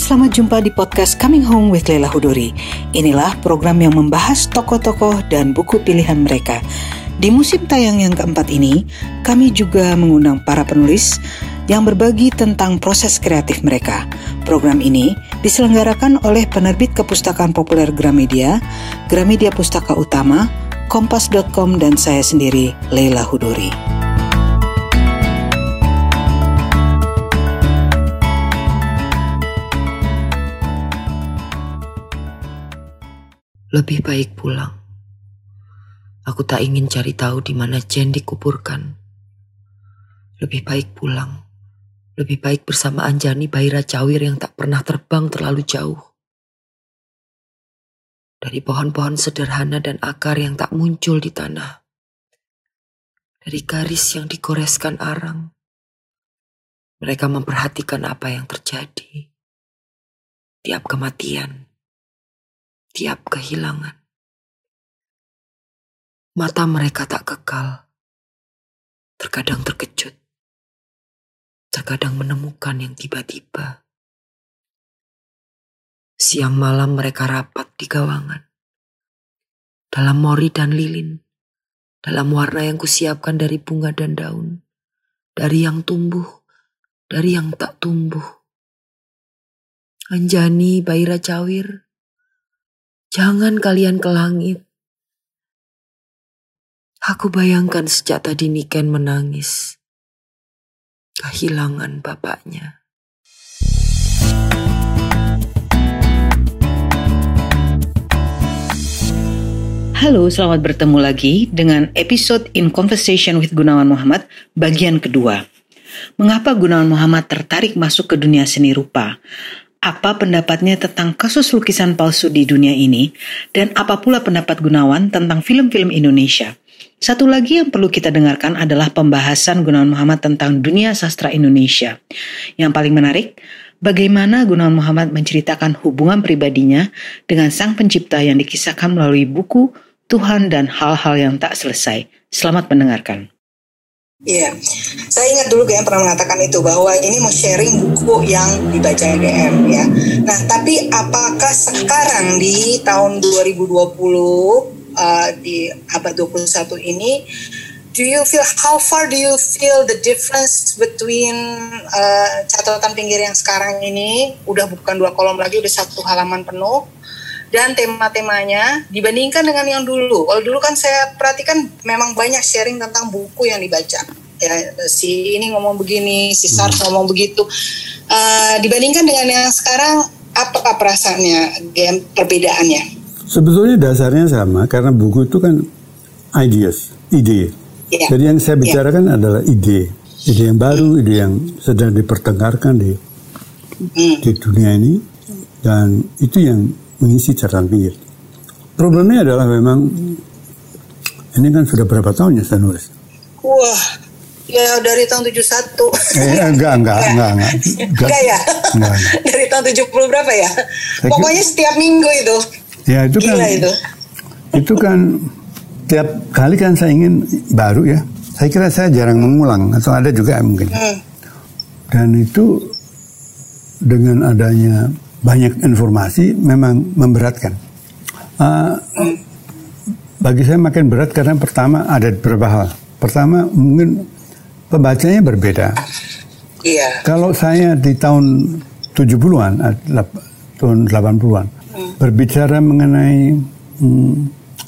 selamat jumpa di podcast Coming Home with Leila Hudori. Inilah program yang membahas tokoh-tokoh dan buku pilihan mereka. Di musim tayang yang keempat ini, kami juga mengundang para penulis yang berbagi tentang proses kreatif mereka. Program ini diselenggarakan oleh penerbit kepustakaan populer Gramedia, Gramedia Pustaka Utama, Kompas.com dan saya sendiri, Leila Hudori. Lebih baik pulang. Aku tak ingin cari tahu di mana Jen dikuburkan. Lebih baik pulang. Lebih baik bersama Anjani Baira Cawir yang tak pernah terbang terlalu jauh. Dari pohon-pohon sederhana dan akar yang tak muncul di tanah. Dari garis yang dikoreskan arang. Mereka memperhatikan apa yang terjadi. Tiap kematian tiap kehilangan. Mata mereka tak kekal, terkadang terkejut, terkadang menemukan yang tiba-tiba. Siang malam mereka rapat di gawangan, dalam mori dan lilin, dalam warna yang kusiapkan dari bunga dan daun, dari yang tumbuh, dari yang tak tumbuh. Anjani Baira Cawir, Jangan kalian ke langit. Aku bayangkan sejak tadi Niken menangis. Kehilangan bapaknya. Halo, selamat bertemu lagi dengan episode In Conversation with Gunawan Muhammad bagian kedua. Mengapa Gunawan Muhammad tertarik masuk ke dunia seni rupa? Apa pendapatnya tentang kasus lukisan palsu di dunia ini, dan apa pula pendapat Gunawan tentang film-film Indonesia. Satu lagi yang perlu kita dengarkan adalah pembahasan Gunawan Muhammad tentang dunia sastra Indonesia. Yang paling menarik, bagaimana Gunawan Muhammad menceritakan hubungan pribadinya dengan sang pencipta yang dikisahkan melalui buku Tuhan dan hal-hal yang tak selesai. Selamat mendengarkan. Iya, saya ingat dulu GM pernah mengatakan itu bahwa ini mau sharing buku yang dibaca GM ya. Nah, tapi apakah sekarang di tahun 2020 uh, di abad 21 ini do you feel how far do you feel the difference between uh, catatan pinggir yang sekarang ini? Udah bukan dua kolom lagi udah satu halaman penuh dan tema-temanya dibandingkan dengan yang dulu. Kalau dulu kan saya perhatikan memang banyak sharing tentang buku yang dibaca. Ya, si ini ngomong begini, si Sars hmm. ngomong begitu. Uh, dibandingkan dengan yang sekarang, apa perasaannya, game perbedaannya? Sebetulnya dasarnya sama karena buku itu kan ideas, ide. Ya. Jadi yang saya ya. bicarakan ya. adalah ide, ide yang baru, ide yang sedang dipertengkarkan di hmm. di dunia ini dan itu yang mengisi catatan pinggir. Problemnya adalah memang ini kan sudah berapa tahun ya saya nulis? Wah, ya dari tahun 71. Eh, enggak, enggak, enggak, enggak. Enggak, enggak ya? Enggak, enggak. dari tahun 70 berapa ya? Saya Pokoknya setiap minggu itu. Ya, itu kan. itu. Itu kan tiap kali kan saya ingin baru ya. Saya kira saya jarang mengulang atau ada juga mungkin. Hmm. Dan itu dengan adanya banyak informasi memang memberatkan. Uh, bagi saya makin berat karena pertama ada beberapa hal. Pertama mungkin pembacanya berbeda. Iya. Kalau saya di tahun 70-an, eh, tahun 80-an, hmm. berbicara mengenai hmm,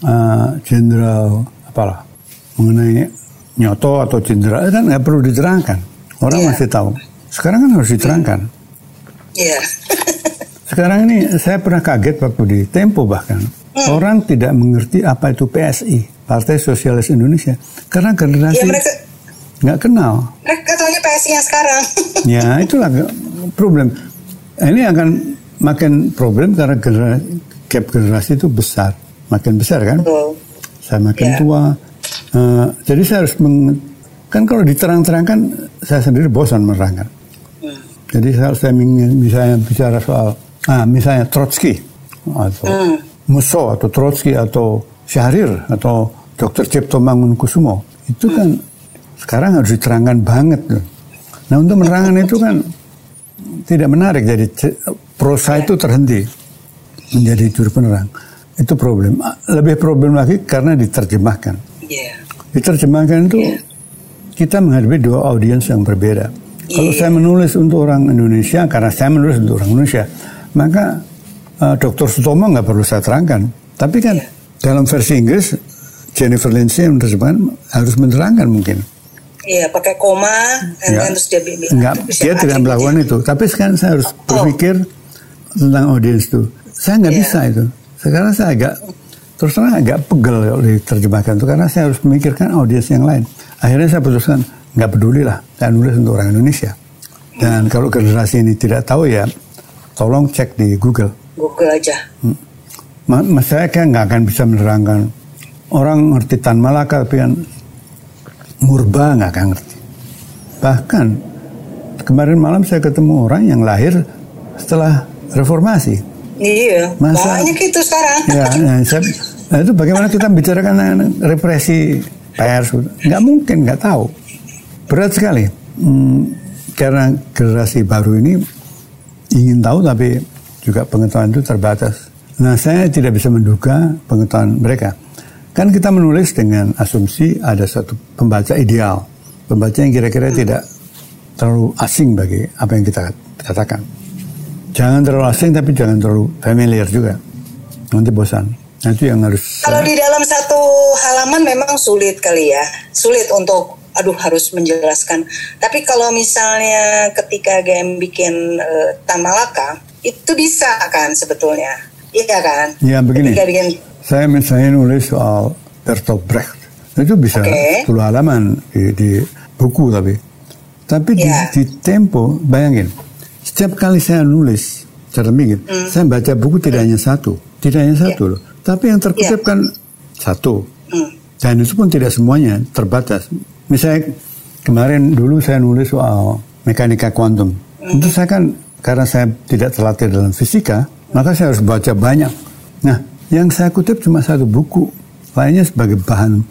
uh, jenderal hmm, uh, apalah, mengenai nyoto atau jenderal kan nggak perlu diterangkan. Orang yeah. masih tahu. Sekarang kan harus diterangkan. Iya. Yeah. Sekarang ini saya pernah kaget waktu di Tempo bahkan. Hmm. Orang tidak mengerti apa itu PSI, Partai Sosialis Indonesia. Karena generasi ya, mereka, nggak kenal. Mereka tahunya PSI yang sekarang. ya itulah problem. Ini akan makin problem karena generasi, gap generasi itu besar. Makin besar kan? Betul. Saya makin yeah. tua. Uh, jadi saya harus meng, kan kalau diterang-terangkan saya sendiri bosan menerangkan. Hmm. Jadi saya, saya misalnya bicara soal Nah, misalnya Trotsky atau hmm. Musso atau Trotsky atau Syahrir atau Dr. Cipto Mangunkusumo itu kan hmm. sekarang harus diterangkan banget. Nah untuk menerangkan itu kan tidak menarik. Jadi prosa itu terhenti menjadi juru penerang. Itu problem. Lebih problem lagi karena diterjemahkan. Yeah. Diterjemahkan itu Yeah. kita menghadapi dua audiens yang berbeda. Kalau Iya. saya menulis untuk orang Indonesia, karena saya menulis untuk orang Indonesia, maka uh, Dr. Sutomo nggak perlu saya terangkan. Tapi kan Iya. dalam versi Inggris, Jennifer Lindsay yang menerjemahkan harus menerangkan mungkin. Iya, pakai koma, Enggak. then terus dia bilang. Enggak, dia tidak melakukan itu. Tapi sekarang saya harus berpikir tentang audiens itu. Saya nggak Iya. bisa itu. Sekarang saya agak terus terang agak pegel kalau diterjemahkan itu karena saya harus memikirkan audiens yang lain. Akhirnya saya putuskan nggak peduli lah, saya nulis untuk orang Indonesia. Dan kalau generasi ini tidak tahu ya, tolong cek di Google. Google aja. Ma- Mas saya kan nggak akan bisa menerangkan orang ngerti Tan Malaka tapi kan Murba nggak akan ngerti. Bahkan kemarin malam saya ketemu orang yang lahir setelah reformasi. Iya, Masa- banyak itu sekarang. Ya, nah, saya, nah itu bagaimana kita bicarakan represi pers? Nggak mungkin, nggak tahu. Berat sekali. Hmm, karena generasi baru ini ingin tahu tapi juga pengetahuan itu terbatas. Nah, saya tidak bisa menduga pengetahuan mereka. Kan kita menulis dengan asumsi ada satu pembaca ideal, pembaca yang kira-kira tidak terlalu asing bagi apa yang kita katakan. Jangan terlalu asing tapi jangan terlalu familiar juga. Nanti bosan. Nah, itu yang harus Kalau di dalam satu halaman memang sulit kali ya, sulit untuk aduh harus menjelaskan. Tapi kalau misalnya ketika game bikin eh, Tan Malaka, itu bisa kan sebetulnya, iya kan? Ya, begini. Ketika bikin, Saya misalnya nulis soal Bertolt Brecht. Itu bisa Oke. 10 halaman di, di buku tapi. Tapi di, Ya. di tempo, bayangin. Setiap kali saya nulis, cara mikir, Hmm. saya baca buku tidak hanya satu. Tidak hanya satu loh. Tapi yang terkutip Ya. kan satu. hmm, Dan itu pun tidak semuanya, terbatas. Misalnya kemarin dulu saya nulis soal mekanika kuantum. Itu saya kan, karena saya tidak terlatih dalam fisika, maka saya harus baca banyak. Nah, yang saya kutip cuma satu buku, lainnya sebagai bahan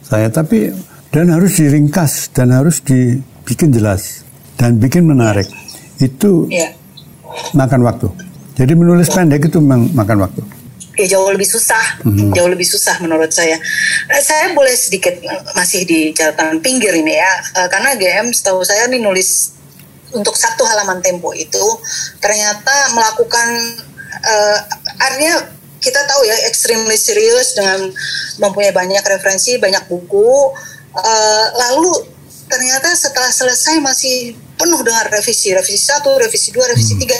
saya. Tapi, dan harus diringkas, dan harus dibikin jelas, dan bikin menarik. Itu ya. makan waktu. Jadi menulis pendek itu memang makan waktu. Ya jauh lebih susah, jauh lebih susah menurut saya. Eh, saya boleh sedikit eh, masih di catatan pinggir ini ya, Eh, karena GM setahu saya nih nulis untuk satu halaman tempo itu ternyata melakukan eh, artinya kita tahu ya extremely serius dengan mempunyai banyak referensi, banyak buku, eh, lalu ternyata setelah selesai masih penuh dengan revisi, revisi satu, revisi dua, revisi tiga,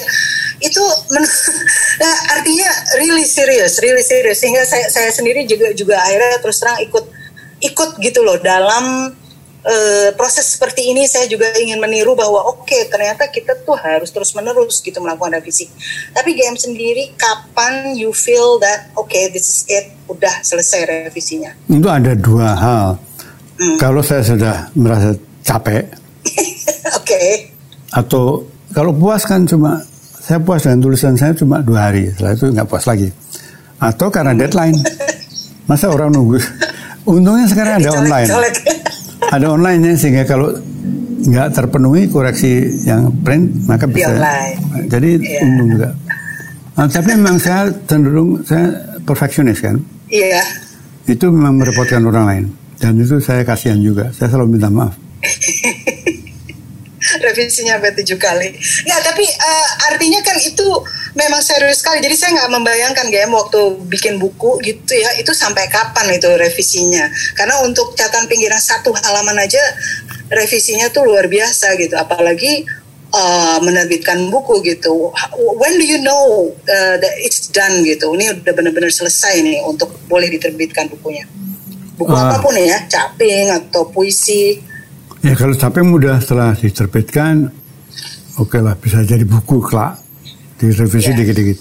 itu men- nah, artinya really serius, really serius sehingga saya saya sendiri juga juga akhirnya terus terang ikut ikut gitu loh dalam eh, proses seperti ini saya juga ingin meniru bahwa oke ternyata kita tuh harus terus menerus gitu melakukan revisi. Tapi GM sendiri kapan you feel that okay this is it udah selesai revisinya? Itu ada dua hal. Hmm. Kalau saya sudah merasa capek, Oke. atau kalau puas kan cuma saya puas dengan tulisan saya cuma dua hari setelah itu nggak puas lagi. Atau karena deadline. Masa orang nunggu? Untungnya sekarang ada online. ada online sehingga kalau nggak terpenuhi koreksi yang print maka bisa. online. jadi Iya. untung juga. Nah, tapi memang saya cenderung saya perfeksionis kan? Iya. itu memang merepotkan orang lain. Dan itu saya kasihan juga. Saya selalu minta maaf revisinya sampai tujuh kali. Nggak, tapi eh, artinya kan itu memang serius sekali. Jadi saya nggak membayangkan GM waktu bikin buku gitu ya, itu sampai kapan itu revisinya. Karena untuk catatan pinggiran satu halaman aja revisinya tuh luar biasa gitu. Apalagi eh, menerbitkan buku gitu. When do you know eh, that it's done gitu? Ini udah benar-benar selesai nih untuk boleh diterbitkan bukunya. Buku Ah. apa pun ya, caping atau puisi. Ya kalau capek mudah setelah diterbitkan, oke lah bisa jadi buku kelak, direvisi Ya. dikit-dikit.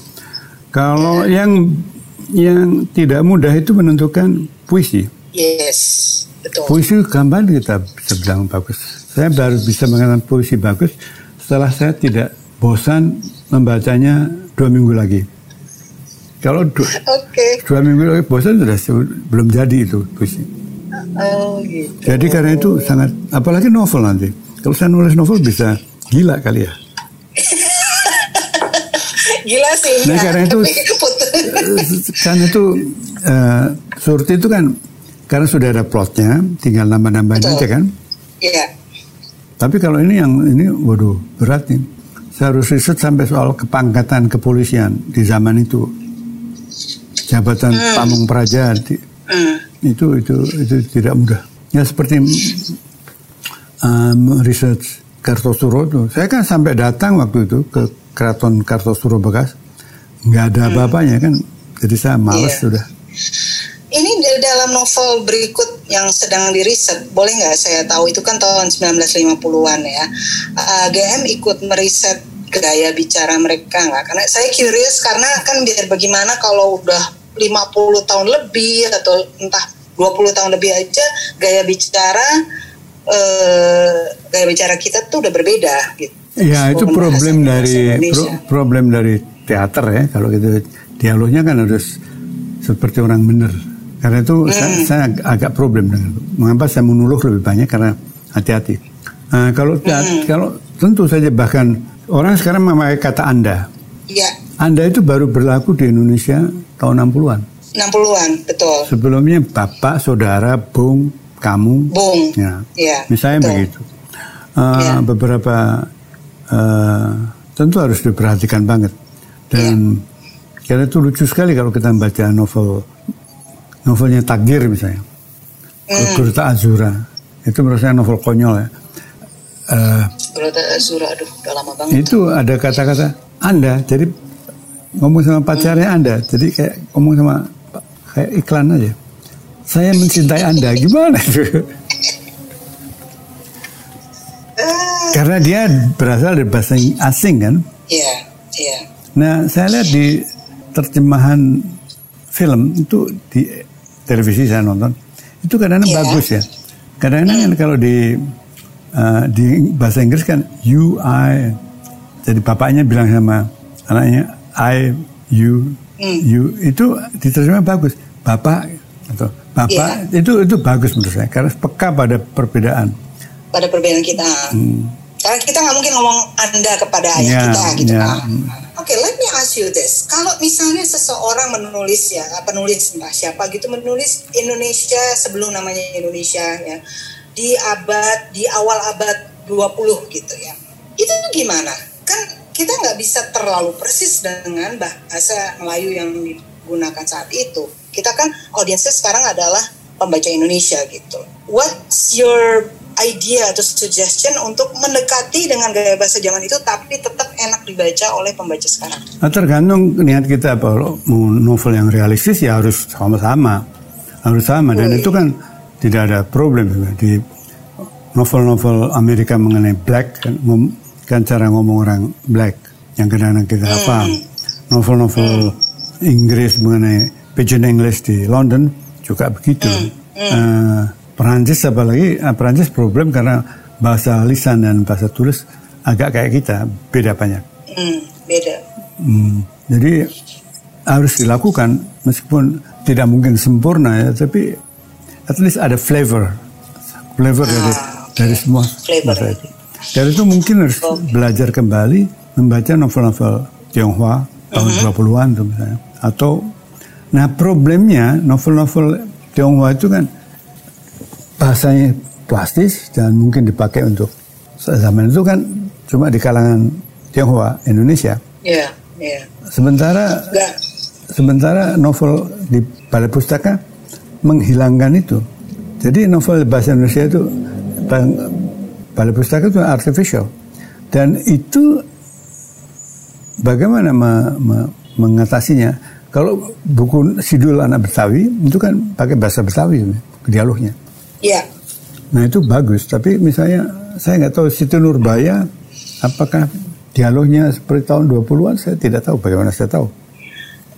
Kalau yang yang tidak mudah itu menentukan puisi. Yes, betul. Puisi gambar kita bisa bilang bagus. Saya baru bisa mengatakan puisi bagus setelah saya tidak bosan membacanya dua minggu lagi. Kalau dua, Oke. dua minggu lagi bosan sudah belum jadi itu puisi. Oh gitu. Jadi karena itu sangat, apalagi novel nanti. Kalau saya nulis novel bisa gila kali ya. Gila sih. Nah ya. karena itu kan itu uh, surti itu kan karena sudah ada plotnya, tinggal nambah-nambahin aja kan. Iya. Tapi kalau ini yang ini, waduh berat nih. Saya harus riset sampai soal kepangkatan kepolisian di zaman itu, jabatan hmm. pamung praja di, hmm. Itu itu itu tidak mudah. Ya seperti um, research Kartosuro itu, saya kan sampai datang waktu itu ke keraton Kartosuro bekas, nggak ada hmm. apa-apanya kan, jadi saya males yeah. sudah. Ini dalam novel berikut yang sedang diriset, boleh nggak saya tahu itu kan tahun 1950-an ya. Uh, GM ikut meriset gaya bicara mereka nggak? Karena saya curious karena kan biar bagaimana kalau udah 50 tahun lebih atau entah 20 tahun lebih aja gaya bicara uh, gaya bicara kita tuh udah berbeda gitu. Ya itu problem dari pro, problem dari teater ya kalau gitu dialognya kan harus seperti orang benar karena itu hmm. saya, saya agak problem dengan itu. Mengapa saya menuluh lebih banyak karena hati-hati. Nah, kalau hmm. kalau tentu saja bahkan orang sekarang memakai kata Anda. Iya. Anda itu baru berlaku di Indonesia tahun 60-an. 60-an, betul. Sebelumnya bapak, saudara, bung, kamu. Bung. Ya. ya Misalnya betul. begitu. Uh, ya. Beberapa uh, tentu harus diperhatikan banget. Dan ya. karena itu lucu sekali kalau kita membaca novel novelnya Tagir misalnya, hmm. Gurta Azura, itu menurut saya novel konyol ya. Uh, Azura, aduh, udah lama banget. Itu ada kata-kata Anda, jadi ngomong sama pacarnya. Anda, jadi kayak ngomong sama kayak iklan aja. Saya mencintai Anda, gimana itu? Karena dia berasal dari bahasa asing kan? Iya, iya. Nah, saya lihat di terjemahan film itu di televisi saya nonton itu kadang-kadang yeah. bagus ya kadang-kadang kan kalau di uh, di bahasa Inggris kan you I jadi bapaknya bilang sama anaknya I you mm. you itu diterjemah bagus bapak atau bapak yeah. itu itu bagus menurut saya karena peka pada perbedaan pada perbedaan kita hmm. Karena kita nggak mungkin ngomong Anda kepada ayah yeah, kita gitu yeah. kan. Oke, okay, let me ask you this. Kalau misalnya seseorang menulis ya, penulis entah siapa gitu menulis Indonesia sebelum namanya Indonesia ya, di abad di awal abad 20 gitu ya. Itu gimana? Kan kita nggak bisa terlalu persis dengan bahasa Melayu yang digunakan saat itu. Kita kan audiensnya sekarang adalah pembaca Indonesia gitu. What's your idea atau suggestion untuk mendekati dengan gaya bahasa zaman itu tapi tetap enak dibaca oleh pembaca sekarang? Nah, tergantung niat kita kalau mau novel yang realistis ya harus sama-sama harus sama dan oh, itu kan tidak ada problem di novel-novel Amerika mengenai black kan, kan cara ngomong orang black yang kadang-kadang kita hmm. paham novel-novel hmm. Inggris mengenai pidgin English di London juga begitu hmm. Hmm. Uh, Perancis apalagi uh, Perancis problem karena bahasa lisan dan bahasa tulis agak kayak kita beda banyak. Hmm, beda. Hmm, jadi harus dilakukan meskipun tidak mungkin sempurna ya, tapi at least ada flavor, flavor ah, dari okay. dari semua flavor itu. Dari itu mungkin harus belajar kembali membaca novel-novel Tionghoa tahun uh -huh. 20-an tuh misalnya. Atau nah problemnya novel-novel Tionghoa itu kan bahasanya plastis dan mungkin dipakai untuk zaman itu kan cuma di kalangan Tionghoa Indonesia. Iya, yeah, iya. Yeah. Sementara Gak. sementara novel di balai pustaka menghilangkan itu. Jadi novel bahasa Indonesia itu balai pustaka itu artificial dan itu bagaimana me, me, mengatasinya? Kalau buku Sidul Anak Betawi itu kan pakai bahasa Betawi dialognya. Iya. Nah itu bagus, tapi misalnya saya nggak tahu Siti Nurbaya apakah dialognya seperti tahun 20-an saya tidak tahu bagaimana saya tahu.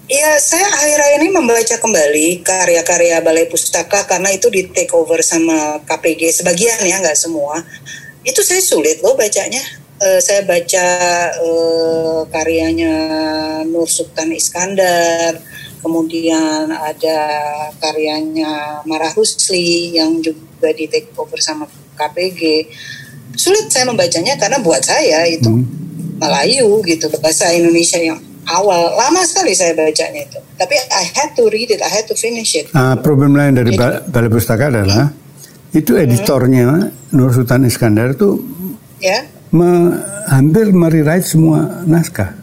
Iya, saya akhir-akhir ini membaca kembali karya-karya Balai Pustaka karena itu di take over sama KPG sebagian ya, nggak semua. Itu saya sulit loh bacanya. Uh, saya baca uh, karyanya Nur Sultan Iskandar, kemudian ada karyanya Marah Rusli yang juga di take over sama KPG sulit saya membacanya karena buat saya itu hmm. Melayu gitu bahasa Indonesia yang awal. Lama sekali saya bacanya itu. Tapi I had to read it. I had to finish it. Uh, problem lain dari Jadi, balai pustaka adalah hmm. itu editornya hmm. Nur Sultan Iskandar itu ya. me, hampir merewrite semua naskah.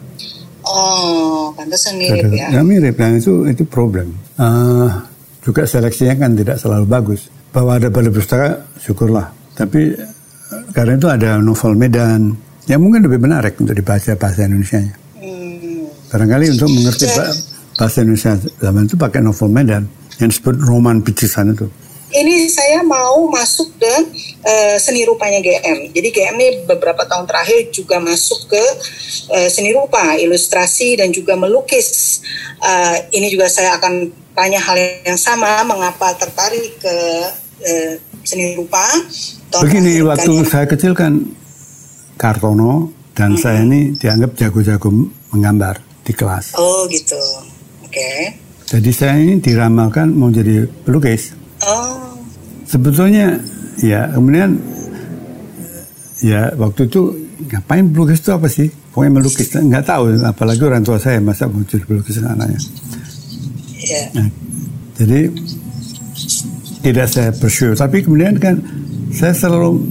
Oh pantesan mirip ya. ya mirip. Nah itu itu problem. Uh, juga seleksinya kan tidak selalu bagus. Bahwa ada balai pustaka syukurlah. Tapi karena itu ada novel Medan. Yang mungkin lebih menarik untuk dibaca bahasa Indonesia. Hmm. Barangkali untuk mengerti bahasa Indonesia zaman itu pakai novel Medan yang disebut roman picisan itu. Ini saya mau masuk ke uh, seni rupanya GM. Jadi GM ini beberapa tahun terakhir juga masuk ke uh, seni rupa, ilustrasi dan juga melukis. Uh, ini juga saya akan tanya hal yang sama, mengapa tertarik ke uh, seni rupa Begini, waktu yang... saya kecil kan Kartono dan hmm. saya ini dianggap jago-jago menggambar di kelas. Oh gitu, oke. Okay. Jadi saya ini diramalkan mau jadi pelukis. Oh. Sebetulnya ya kemudian ya waktu itu ngapain pelukis itu apa sih? Pokoknya melukis, nggak tahu. Apalagi orang tua saya masa mau jadi pelukis anaknya. Yeah. Nah, jadi tidak saya bersyukur. Tapi kemudian kan saya selalu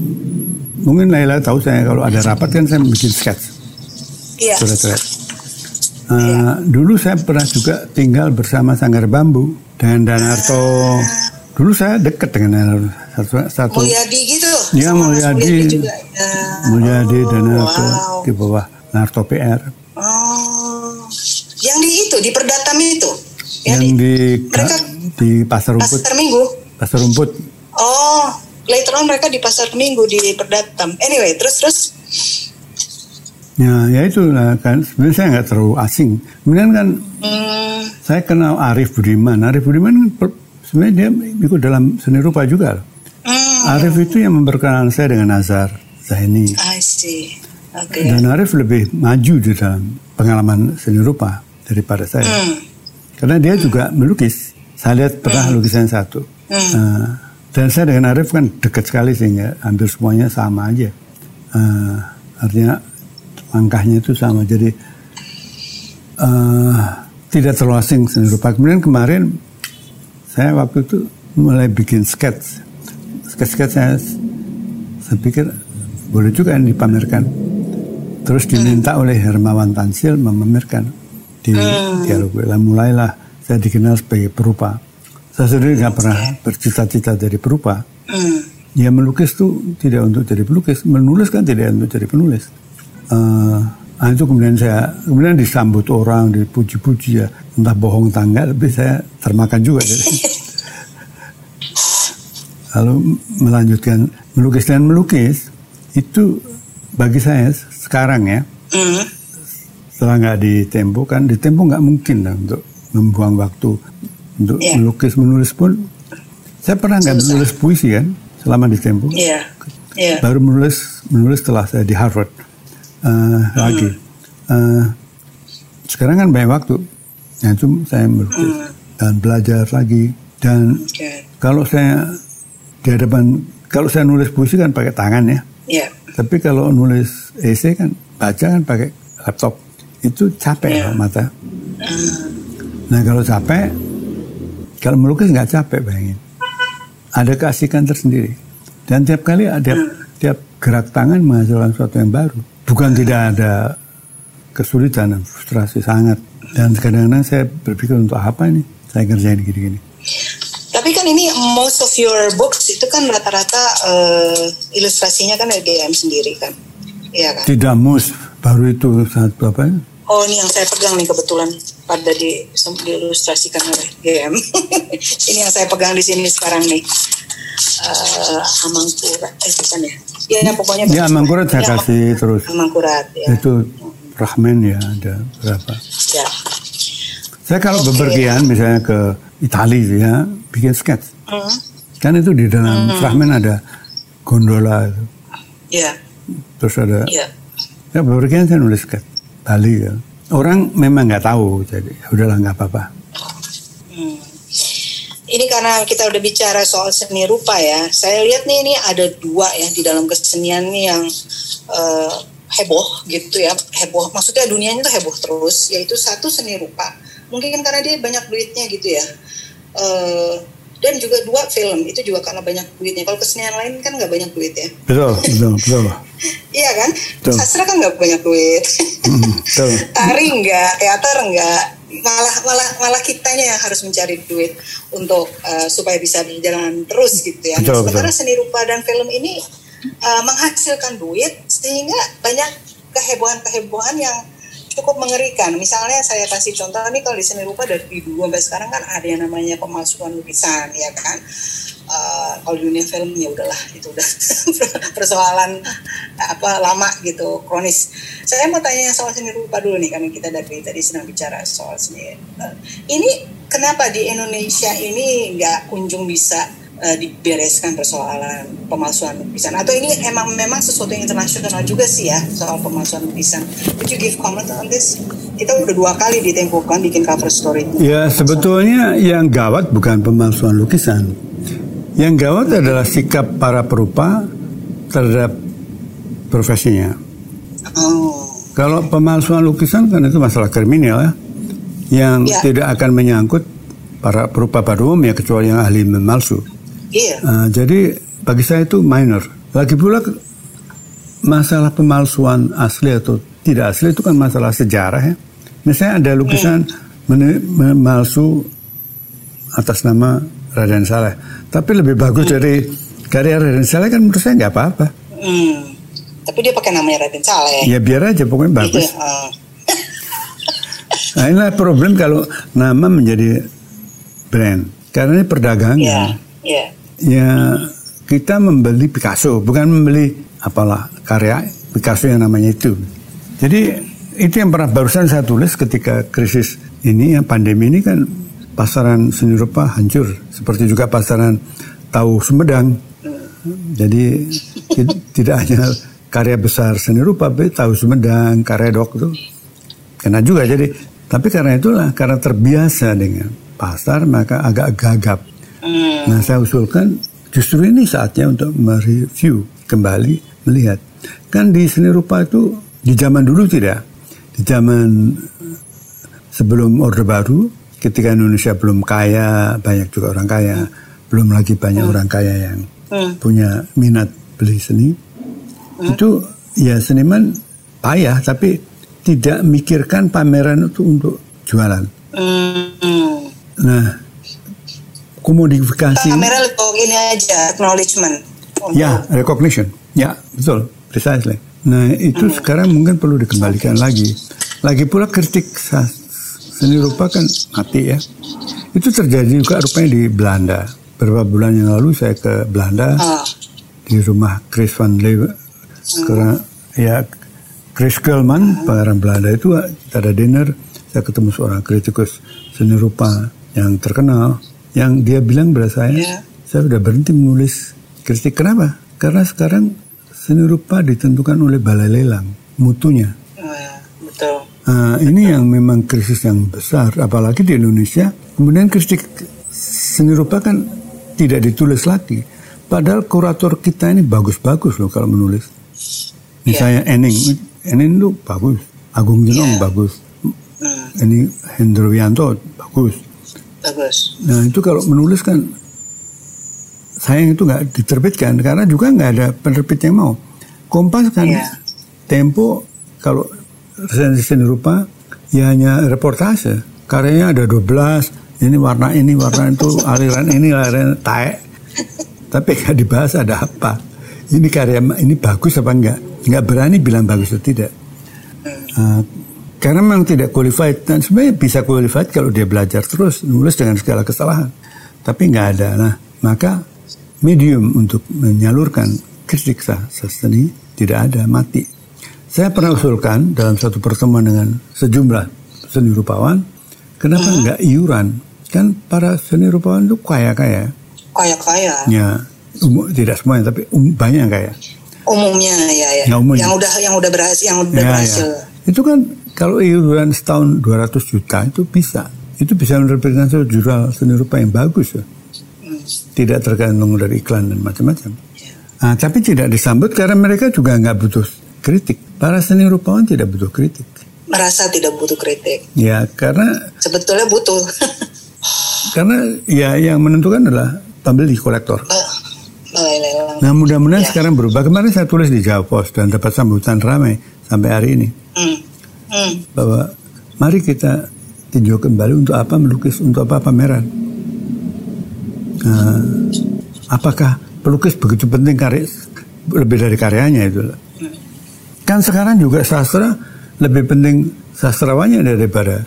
mungkin Laila tahu saya kalau ada rapat kan saya bikin sketch. Iya. Surat-surat. Uh. Dulu saya pernah juga tinggal bersama Sanggar Bambu dan Danarto. Dulu saya dekat dengan Danarto. Satu, satu. Mulyadi gitu. Iya Mulyadi. Ya. Mulyadi oh, Danarto wow. di bawah Narto PR. Oh, yang di itu di Perdatam itu. Yang, yang di, di mereka di Pasar Rumput. Pasar Minggu. Pasar Rumput. Oh, later on mereka di pasar minggu di Perdatam. Anyway, terus terus. Ya, ya itu kan sebenarnya saya nggak terlalu asing. Kemudian kan hmm. saya kenal Arif Budiman. Arif Budiman kan sebenarnya dia ikut dalam seni rupa juga. Hmm. Arif itu yang memperkenalkan saya dengan Nazar Zaini. I see. Okay. Dan Arif lebih maju di dalam pengalaman seni rupa daripada saya. Hmm. Karena dia juga melukis. Saya lihat pernah hmm. lukisan satu. Hmm. Uh, dan saya dengan Arif kan dekat sekali sehingga hampir semuanya sama aja. Uh, artinya langkahnya itu sama. Jadi uh, tidak terlalu asing seni rupa. Kemudian kemarin saya waktu itu mulai bikin sketch. Sketch-sketch saya, saya pikir boleh juga yang dipamerkan. Terus diminta oleh Hermawan Tansil memamerkan di hmm. dialog. Mulailah saya dikenal sebagai perupa saya sendiri nggak pernah bercita-cita jadi perupa. Hmm. Ya melukis tuh tidak untuk jadi pelukis, menulis kan tidak untuk jadi penulis. Uh, nah itu kemudian saya kemudian disambut orang, dipuji-puji ya, entah bohong tangga, tapi saya termakan juga. Jadi. Lalu melanjutkan melukis dan melukis itu bagi saya sekarang ya, mm. setelah nggak di tempo kan di tempo nggak mungkin lah untuk membuang waktu untuk yeah. melukis menulis pun saya pernah nggak menulis puisi kan selama di Tempo. Yeah. Yeah. Baru menulis menulis setelah saya di Harvard uh, lagi. Uh, sekarang kan banyak waktu, yang itu saya melukis mm. dan belajar lagi dan okay. kalau saya di hadapan kalau saya nulis puisi kan pakai tangan ya. Yeah. Tapi kalau nulis esai kan baca kan pakai laptop itu capek yeah. mata. Mm. Nah kalau capek kalau melukis nggak capek bayangin. Ada keasikan tersendiri. Dan tiap kali ada tiap gerak tangan menghasilkan sesuatu yang baru. Bukan tidak ada kesulitan dan frustrasi sangat. Dan kadang-kadang saya berpikir untuk apa ini saya kerjain gini-gini. Tapi kan ini most of your books itu kan rata-rata uh, ilustrasinya kan LGM sendiri kan. Iya kan? Tidak most, baru itu saat berapa ya? Oh ini yang saya pegang nih kebetulan pada di diilustrasikan oleh GM. ini yang saya pegang di sini sekarang nih. Uh, Amangkurat, eh bukan ya? Ya, ya pokoknya. Ya Amangkurat saya ya, kasih terus. Amangkurat ya. Itu Rahmen ya ada berapa? Ya. Saya kalau okay. bepergian misalnya ke Italia ya bikin sketch. Hmm. Kan itu di dalam hmm. Rahmen ada gondola itu. Ya. Terus ada. Ya. Ya bepergian saya nulis sketch. Bali ya. Orang memang nggak tahu, jadi ya udahlah nggak apa-apa. Hmm. Ini karena kita udah bicara soal seni rupa ya. Saya lihat nih ini ada dua ya di dalam kesenian nih yang uh, heboh gitu ya heboh maksudnya dunianya tuh heboh terus yaitu satu seni rupa mungkin karena dia banyak duitnya gitu ya uh, dan juga dua film itu juga karena banyak duitnya. Kalau kesenian lain kan nggak banyak duit ya. Betul betul betul. Iya kan? Betul. sastra kan nggak banyak duit. Mm, betul. tari nggak teater nggak. Malah malah malah kitanya yang harus mencari duit untuk uh, supaya bisa berjalan terus gitu ya. Betul, nah, sementara betul. seni rupa dan film ini uh, menghasilkan duit sehingga banyak kehebohan-kehebohan yang cukup mengerikan. Misalnya saya kasih contoh nih kalau di seni rupa dari dulu sampai sekarang kan ada yang namanya pemalsuan lukisan ya kan. Uh, kalau dunia film ya udahlah itu udah persoalan apa lama gitu kronis. Saya mau tanya soal seni rupa dulu nih karena kita dari tadi sedang bicara soal seni. Uh, ini kenapa di Indonesia ini nggak kunjung bisa uh, dibereskan persoalan pemalsuan lukisan atau ini emang memang sesuatu yang internasional juga sih ya soal pemalsuan lukisan. Could you give comment on this? Kita udah dua kali di kan bikin cover story. Ya sebetulnya yang gawat bukan pemalsuan lukisan. Yang gawat adalah sikap para perupa terhadap profesinya. Oh. Kalau pemalsuan lukisan kan itu masalah kriminal ya, yang ya. tidak akan menyangkut para perupa pada umumnya kecuali yang ahli memalsu. Iya. Uh, jadi bagi saya itu minor. Lagi pula masalah pemalsuan asli atau tidak asli itu kan masalah sejarah ya. Misalnya ada lukisan hmm. memalsu atas nama Raden Saleh, tapi lebih bagus hmm. dari karya Raden Saleh kan menurut saya nggak apa-apa. Hmm. Tapi dia pakai namanya Raden Saleh. Ya biar aja pokoknya bagus. Gitu, uh. nah inilah problem kalau nama menjadi brand karena ini perdagangan. Yeah. Yeah ya kita membeli Picasso bukan membeli apalah karya Picasso yang namanya itu. Jadi itu yang pernah barusan saya tulis ketika krisis ini yang pandemi ini kan pasaran seni rupa hancur seperti juga pasaran tahu Sumedang. Jadi tidak hanya karya besar seni rupa, tapi tahu Sumedang, karya dok itu kena juga. Jadi tapi karena itulah karena terbiasa dengan pasar maka agak gagap Hmm. Nah saya usulkan justru ini saatnya untuk mereview kembali melihat kan di seni rupa itu di zaman dulu tidak di zaman sebelum orde baru ketika Indonesia belum kaya banyak juga orang kaya belum lagi banyak hmm. orang kaya yang hmm. punya minat beli seni hmm. itu ya seniman payah tapi tidak mikirkan pameran itu untuk jualan. Hmm. Nah komodifikasi. Kamera untuk ini aja acknowledgement. Ya, recognition. Ya, betul, precisely. Nah, itu hmm. sekarang mungkin perlu dikembalikan lagi. Lagi pula kritik seni rupa kan mati ya. Itu terjadi juga rupanya di Belanda. Beberapa bulan yang lalu saya ke Belanda oh. di rumah Chris van Leeuwen. Sekarang hmm. ya Chris Kelman, hmm. pangeran Belanda itu kita ada dinner. Saya ketemu seorang kritikus seni rupa yang terkenal yang dia bilang pada saya, yeah. saya sudah berhenti menulis kritik. Kenapa? Karena sekarang seni rupa ditentukan oleh balai lelang, mutunya. Uh, betul. Nah, ini yang memang krisis yang besar, apalagi di Indonesia. Kemudian kritik seni rupa kan tidak ditulis lagi. Padahal kurator kita ini bagus-bagus loh kalau menulis. Misalnya yeah. Ening, Ening itu bagus. Agung Jenong yeah. bagus. Hmm. Ini Hendro Wianto bagus. Bagus. Nah itu kalau menulis kan sayang itu nggak diterbitkan karena juga nggak ada penerbit yang mau. Kompas kan yeah. Tempo kalau resensi seni rupa ya hanya reportase. Karyanya ada 12, ini warna ini, warna itu, aliran ini, aliran taek. Tapi nggak dibahas ada apa. Ini karya ini bagus apa enggak? Nggak berani bilang bagus atau tidak. Uh, karena memang tidak qualified dan sebenarnya bisa qualified kalau dia belajar terus nulis dengan segala kesalahan. Tapi nggak ada. Nah, maka medium untuk menyalurkan kritik seni tidak ada, mati. Saya pernah usulkan dalam satu pertemuan dengan sejumlah seni rupawan, kenapa hmm. nggak iuran? Kan para seni rupawan itu kaya-kaya. Kaya-kaya. Ya, umum, tidak semuanya tapi um, banyak yang kaya. Umumnya ya ya. ya umumnya. Yang udah yang udah berhasil, yang udah ya, ya. berhasil. Ya. Itu kan kalau iuran setahun 200 juta itu bisa. Itu bisa menerbitkan satu jurnal seni rupa yang bagus ya. Tidak tergantung dari iklan dan macam-macam. Nah, tapi tidak disambut karena mereka juga nggak butuh kritik. Para seni rupawan tidak butuh kritik. Merasa tidak butuh kritik. Ya, karena Sebetulnya butuh. karena ya yang menentukan adalah pembeli kolektor. Balai lelang. Nah, mudah-mudahan Ya. sekarang berubah. Kemarin saya tulis di Jawa Post dan dapat sambutan ramai sampai hari ini. Bahwa mari kita tinjau kembali untuk apa melukis, untuk apa pameran. Nah, apakah pelukis begitu penting karya lebih dari karyanya itu? Kan sekarang juga sastra lebih penting sastrawannya daripada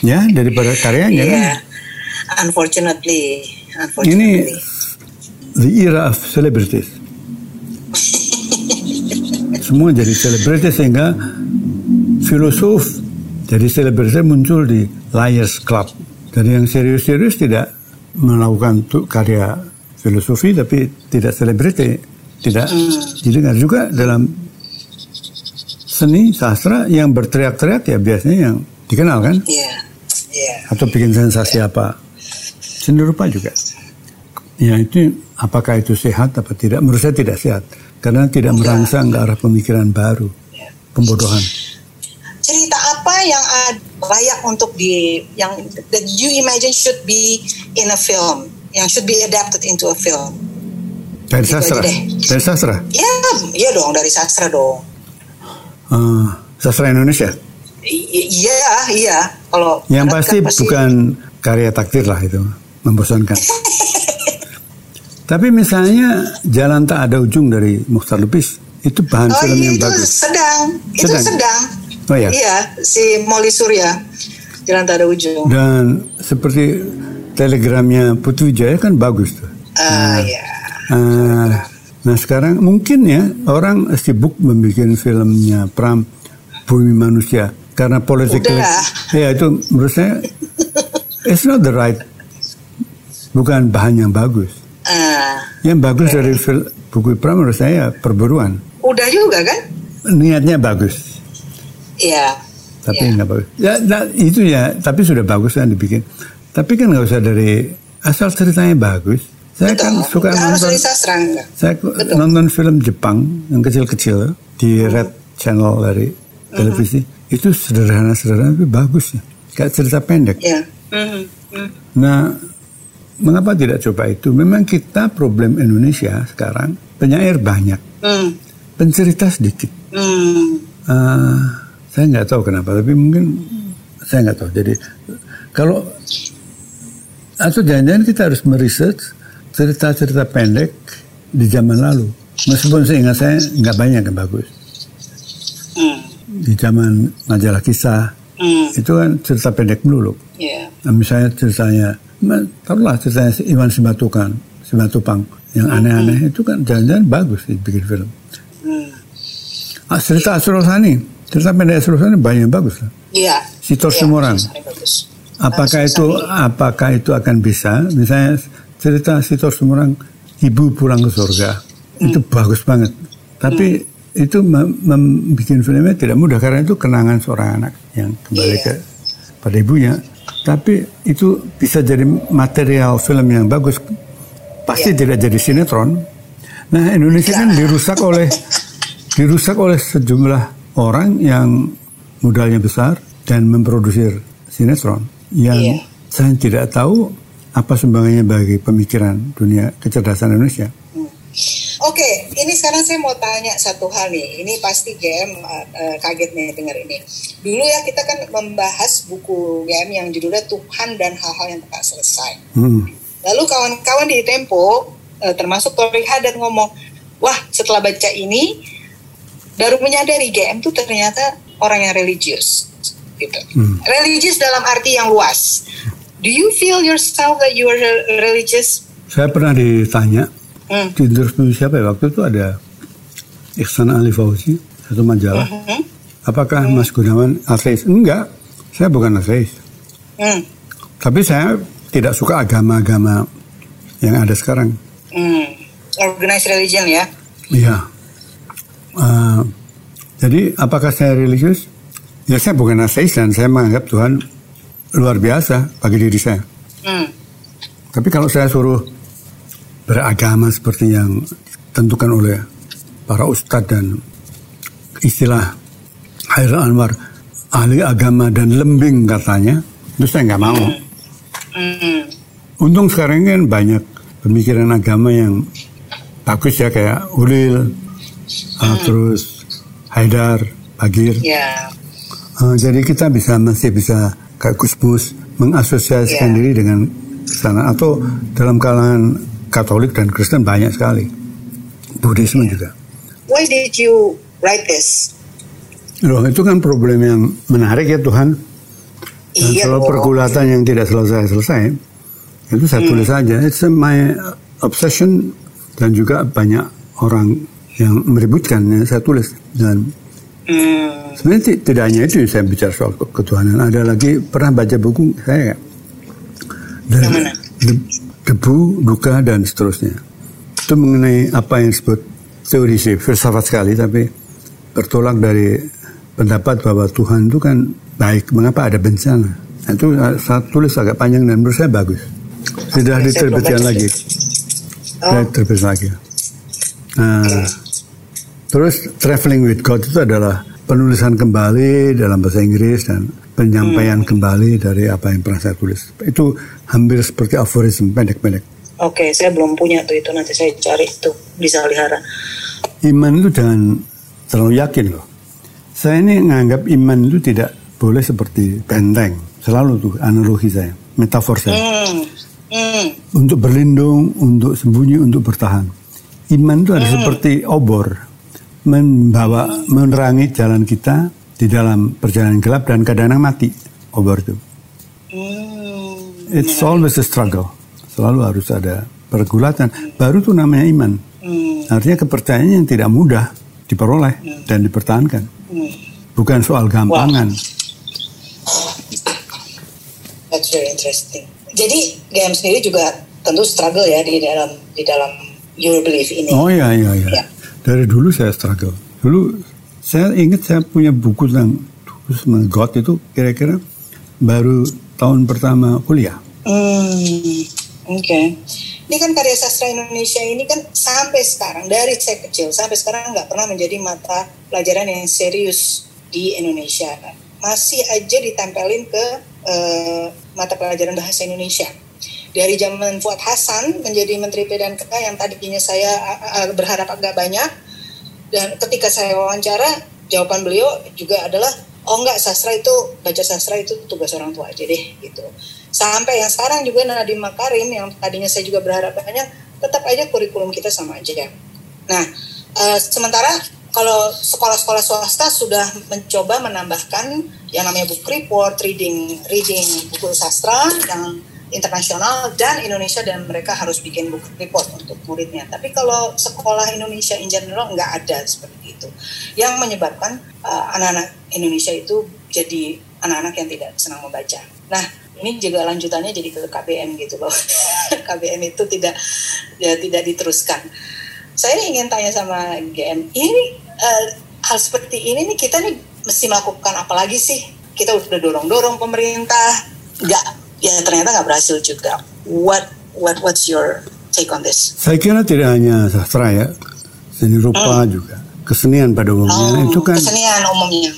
ya daripada karyanya kan. Iya. Unfortunately, Ini unfortunately. the era of celebrities. Semua jadi selebritis sehingga filosof jadi selebritis muncul di Liars Club. Dari yang serius-serius tidak melakukan tu- karya filosofi tapi tidak selebriti, tidak didengar juga dalam seni sastra yang berteriak-teriak ya biasanya yang dikenal kan Iya. Iya. atau bikin sensasi apa seni rupa juga ya itu apakah itu sehat apa tidak menurut saya tidak sehat karena tidak merangsang ke arah pemikiran baru pembodohan. Cerita apa yang layak untuk di yang that you imagine should be in a film? Yang should be adapted into a film? Dari Gitu sastra? dari sastra? Ya iya dong dari sastra dong. Eh, sastra Indonesia? I- iya iya. Kalau yang pasti kan bukan karya takdir lah itu membosankan tapi misalnya jalan tak ada ujung dari Mukhtar Lubis itu bahan oh film iya yang itu bagus. sedang. Itu Sedang. sedang. Oh, iya? iya si Molly Surya jalan tak ada ujung. Dan seperti telegramnya Putri Jaya kan bagus tuh. Ah iya. Ah, nah sekarang mungkin ya orang sibuk membuat filmnya Pram Bumi Manusia karena politik ya itu menurut saya it's not the right bukan bahan yang bagus Ah, yang bagus dari fil- buku Pram menurut saya perburuan. Udah juga kan? Niatnya bagus. Iya. Tapi Iya. nggak bagus. Ya nah, itu ya tapi sudah bagus kan dibikin. Tapi kan nggak usah dari asal ceritanya bagus. Saya Betul. kan suka Nggak nonton dari sastra Saya ku- nonton film Jepang yang kecil-kecil di Red Channel dari televisi. Itu sederhana-sederhana tapi bagus ya. Kayak cerita pendek. Iya. Mhm, mhm. Nah, mengapa tidak coba itu? Memang kita problem Indonesia sekarang penyair banyak, Hmm. pencerita sedikit. Hmm. Eh, saya nggak tahu kenapa, tapi mungkin saya nggak tahu. Jadi kalau atau jangan-jangan kita harus meriset cerita-cerita pendek di zaman lalu. Meskipun seingat saya nggak banyak yang bagus. Hmm. Di zaman majalah kisah Hmm. itu kan cerita pendek melulu. Nah, misalnya ceritanya, taruhlah ceritanya Iwan Simatupang, Simatupang yang aneh-aneh itu kan jangan-jangan bagus dibikin film. Hmm. Ah, cerita Asrul Sani, cerita pendek Asrul Sani banyak yang bagus. lah. Iya. Sitor bagus. Apakah Ah, itu apakah itu akan bisa? Misalnya cerita Sitor Sumorang, ibu pulang ke surga, itu bagus banget. Tapi itu mem- membuat filmnya tidak mudah karena itu kenangan seorang anak yang kembali Iya. ke pada ibunya. Tapi itu bisa jadi material film yang bagus. Pasti tidak jadi sinetron. Nah Indonesia kan dirusak oleh dirusak oleh sejumlah orang yang modalnya besar dan memproduksi sinetron yang Iya. saya tidak tahu apa sumbangannya bagi pemikiran dunia kecerdasan Indonesia. Oke, ini sekarang saya mau tanya satu hal nih. Ini pasti GM uh, uh, kaget nih dengar ini. Dulu ya kita kan membahas buku GM yang judulnya Tuhan dan hal-hal yang tak selesai. Hmm. Lalu kawan-kawan di Tempo, uh, termasuk Torik Haddad ngomong, wah setelah baca ini baru menyadari GM tuh ternyata orang yang religius, gitu. Hmm. Religius dalam arti yang luas. Do you feel yourself that you are religious? Saya pernah ditanya Hmm. di interview siapa ya waktu itu ada Iksan Ali Fauzi satu majalah. Hmm. Apakah Mas Gunawan ateis? Enggak, saya bukan ateis. Hmm. Tapi saya tidak suka agama-agama yang ada sekarang. Hmm. Organized religion ya. Iya. Eh, jadi apakah saya religius? Ya saya bukan ateis dan saya menganggap Tuhan luar biasa bagi diri saya. Hmm. Tapi kalau saya suruh beragama seperti yang ditentukan oleh para ustadz dan istilah Hairul Anwar ahli agama dan lembing katanya, itu saya nggak mau. Untung sekarang kan banyak pemikiran agama yang bagus ya kayak Ulil, uh, terus Haidar, Bagir. Yeah. Uh, jadi kita bisa masih bisa kayak Kusmus mengasosiasikan yeah. diri dengan sana atau dalam kalangan Katolik dan Kristen banyak sekali. Buddhisme yeah. juga. Why did you write this? Loh, itu kan problem yang menarik ya Tuhan. Dan iya, kalau pergulatan yang tidak selesai-selesai, itu saya hmm. tulis saja. It's my obsession dan juga banyak orang yang meributkan yang saya tulis dan hmm. sebenarnya tidak hanya itu saya bicara soal ketuhanan. Ada lagi pernah baca buku saya dan debu, duka dan seterusnya. Itu mengenai apa yang disebut teori sih, filsafat sekali tapi bertolak dari pendapat bahwa Tuhan itu kan baik. Mengapa ada bencana? Nah, itu saya tulis agak panjang dan menurut saya bagus. Sudah diterbitkan lagi. Oh. diterbit lagi. Nah, terus traveling with God itu adalah penulisan kembali dalam bahasa Inggris dan penyampaian hmm. kembali dari apa yang pernah saya tulis. Itu hampir seperti aforisme pendek-pendek. Oke, okay, saya belum punya tuh itu nanti saya cari itu di Salihara. Iman itu jangan terlalu yakin loh saya ini menganggap iman itu tidak boleh seperti benteng. Selalu tuh analogi saya, metafor saya. Mm. Mm. Untuk berlindung, untuk sembunyi, untuk bertahan. Iman itu ada mm. seperti obor, membawa, menerangi jalan kita di dalam perjalanan gelap dan kadang-kadang mati obor itu. Mm. It's always a struggle. Selalu harus ada pergulatan. Baru tuh namanya iman. Mm. Artinya kepercayaan yang tidak mudah diperoleh mm. dan dipertahankan. Bukan soal gampangan. Wow. That's very interesting. Jadi GM sendiri juga tentu struggle ya di dalam di dalam your belief ini. Oh iya iya iya. Ya. Dari dulu saya struggle. Dulu saya ingat saya punya buku tentang God itu kira-kira baru tahun pertama kuliah. Hmm, Oke. Okay ini kan karya sastra Indonesia ini kan sampai sekarang dari saya kecil sampai sekarang nggak pernah menjadi mata pelajaran yang serius di Indonesia masih aja ditempelin ke uh, mata pelajaran bahasa Indonesia dari zaman Fuad Hasan menjadi Menteri PDNK yang tadinya saya uh, berharap agak banyak dan ketika saya wawancara jawaban beliau juga adalah oh enggak sastra itu baca sastra itu tugas orang tua aja deh gitu. Sampai yang sekarang juga Nadiem Makarim yang tadinya saya juga berharap banyak tetap aja kurikulum kita sama aja. Nah uh, sementara kalau sekolah-sekolah swasta sudah mencoba menambahkan yang namanya book report, reading, reading buku sastra yang internasional dan Indonesia dan mereka harus bikin book report untuk muridnya. Tapi kalau sekolah Indonesia in general nggak ada seperti itu, yang menyebabkan uh, anak-anak uh, Indonesia itu jadi anak-anak yang tidak senang membaca. Nah ini juga lanjutannya jadi ke KBM gitu loh. KBM itu tidak ya tidak diteruskan. Saya ingin tanya sama GM, ini uh, hal seperti ini nih kita nih mesti melakukan apa lagi sih? Kita udah dorong-dorong pemerintah, nggak ya ternyata nggak berhasil juga. What what what's your take on this? Saya kira tidak hanya sastra ya, seni rupa hmm. juga, kesenian pada umumnya oh, itu kan. Kesenian umumnya.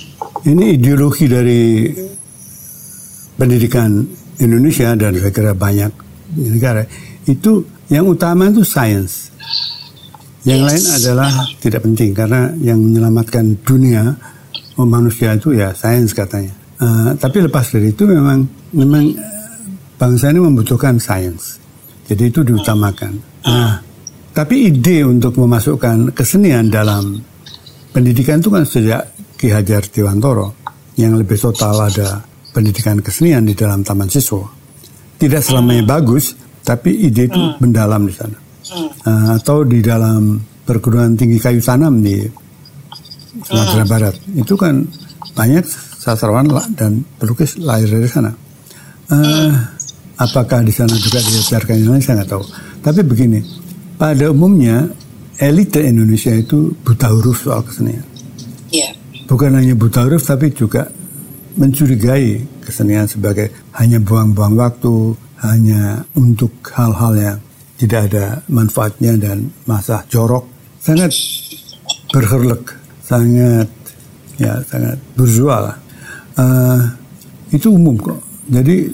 Ini ideologi dari pendidikan Indonesia dan saya kira banyak negara itu yang utama itu sains. Yang yes. lain adalah tidak penting karena yang menyelamatkan dunia manusia itu ya sains katanya. Uh, tapi lepas dari itu memang memang bangsa ini membutuhkan sains. Jadi itu diutamakan. Nah, tapi ide untuk memasukkan kesenian dalam pendidikan itu kan sejak Ki Hajar Dewantoro yang lebih total ada pendidikan kesenian di dalam taman siswa. Tidak selamanya hmm. bagus, tapi ide itu hmm. mendalam di sana. Uh, atau di dalam perguruan tinggi kayu tanam di Sumatera hmm. Barat. Itu kan banyak sastrawan dan pelukis lahir dari sana. Uh, Apakah di sana juga diajarkan Indonesia saya nggak tahu. Tapi begini, pada umumnya elite Indonesia itu buta huruf soal kesenian. Yeah. Bukan hanya buta huruf tapi juga mencurigai kesenian sebagai hanya buang-buang waktu, hanya untuk hal-hal yang tidak ada manfaatnya dan masa jorok. Sangat berherlek, sangat ya sangat berjual. Uh, itu umum kok. Jadi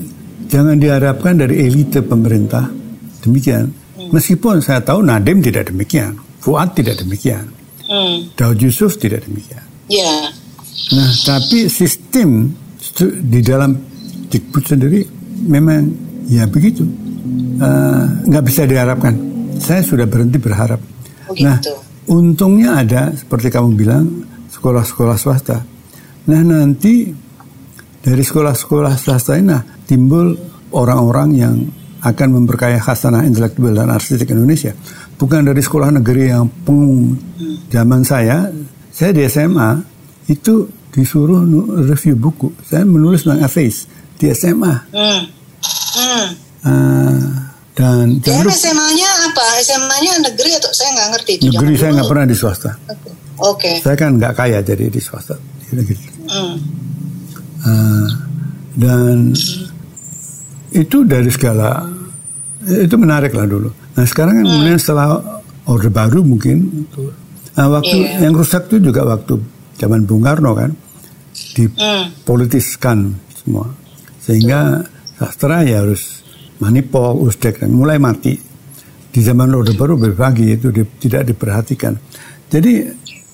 jangan diharapkan dari elite pemerintah demikian. Meskipun saya tahu Nadim tidak demikian, Fuad tidak demikian, hmm. Daud Yusuf tidak demikian. Yeah. Nah, tapi sistem di dalam Dikbud sendiri memang ya begitu, uh, nggak bisa diharapkan. Saya sudah berhenti berharap. Oh, gitu. Nah, untungnya ada seperti kamu bilang sekolah-sekolah swasta. Nah nanti dari sekolah-sekolah swasta ini nah, timbul orang-orang yang akan memperkaya khasanah intelektual dan arsitek Indonesia. Bukan dari sekolah negeri yang pengung. Hmm. Zaman saya, saya di SMA itu disuruh review buku. Saya menulis tentang ateis di SMA. Hmm. Hmm. Uh, dan dan SMA-nya apa? SMA-nya negeri atau saya nggak ngerti itu. Negeri saya nggak pernah di swasta. Oke. Okay. Saya kan nggak kaya jadi di swasta. Hmm. Uh, dan itu dari segala itu menarik lah dulu. Nah sekarang kan hmm. kemudian setelah orde baru mungkin, nah, waktu yeah. yang rusak itu juga waktu zaman Bung Karno kan dipolitiskan semua sehingga sastra ya harus manipol, usdek dan mulai mati di zaman orde baru berbagi itu di, tidak diperhatikan. Jadi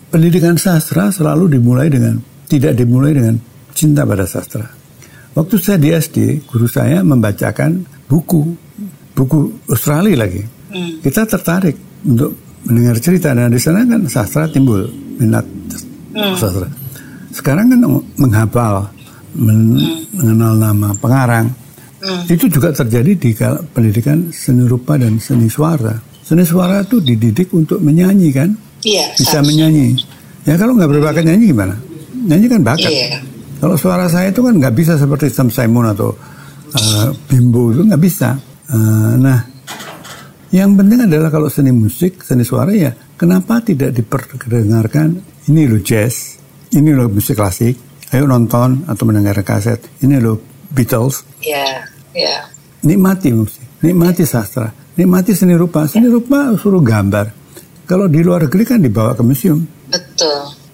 pendidikan sastra selalu dimulai dengan tidak dimulai dengan cinta pada sastra. Waktu saya di SD, guru saya membacakan buku buku Australia lagi. Hmm. Kita tertarik untuk mendengar cerita dan di sana kan sastra timbul minat hmm. sastra. Sekarang kan menghafal, men hmm. mengenal nama pengarang. Hmm. Itu juga terjadi di pendidikan seni rupa dan seni suara. Seni suara itu dididik untuk menyanyi kan? Iya. Bisa menyanyi. Ya kalau nggak berbakat nyanyi gimana? Nyanyi kan bakat. Iya. Kalau suara saya itu kan nggak bisa seperti Sam Simon atau uh, Bimbo itu nggak bisa. Uh, nah, yang penting adalah kalau seni musik, seni suara ya, kenapa tidak diperdengarkan? Ini lo jazz, ini lo musik klasik. Ayo nonton atau mendengar kaset. Ini lo Beatles. Iya, yeah, iya. Yeah. Nikmati musik, nikmati sastra, nikmati seni rupa. Seni rupa suruh gambar. Kalau di luar negeri kan dibawa ke museum. Betul.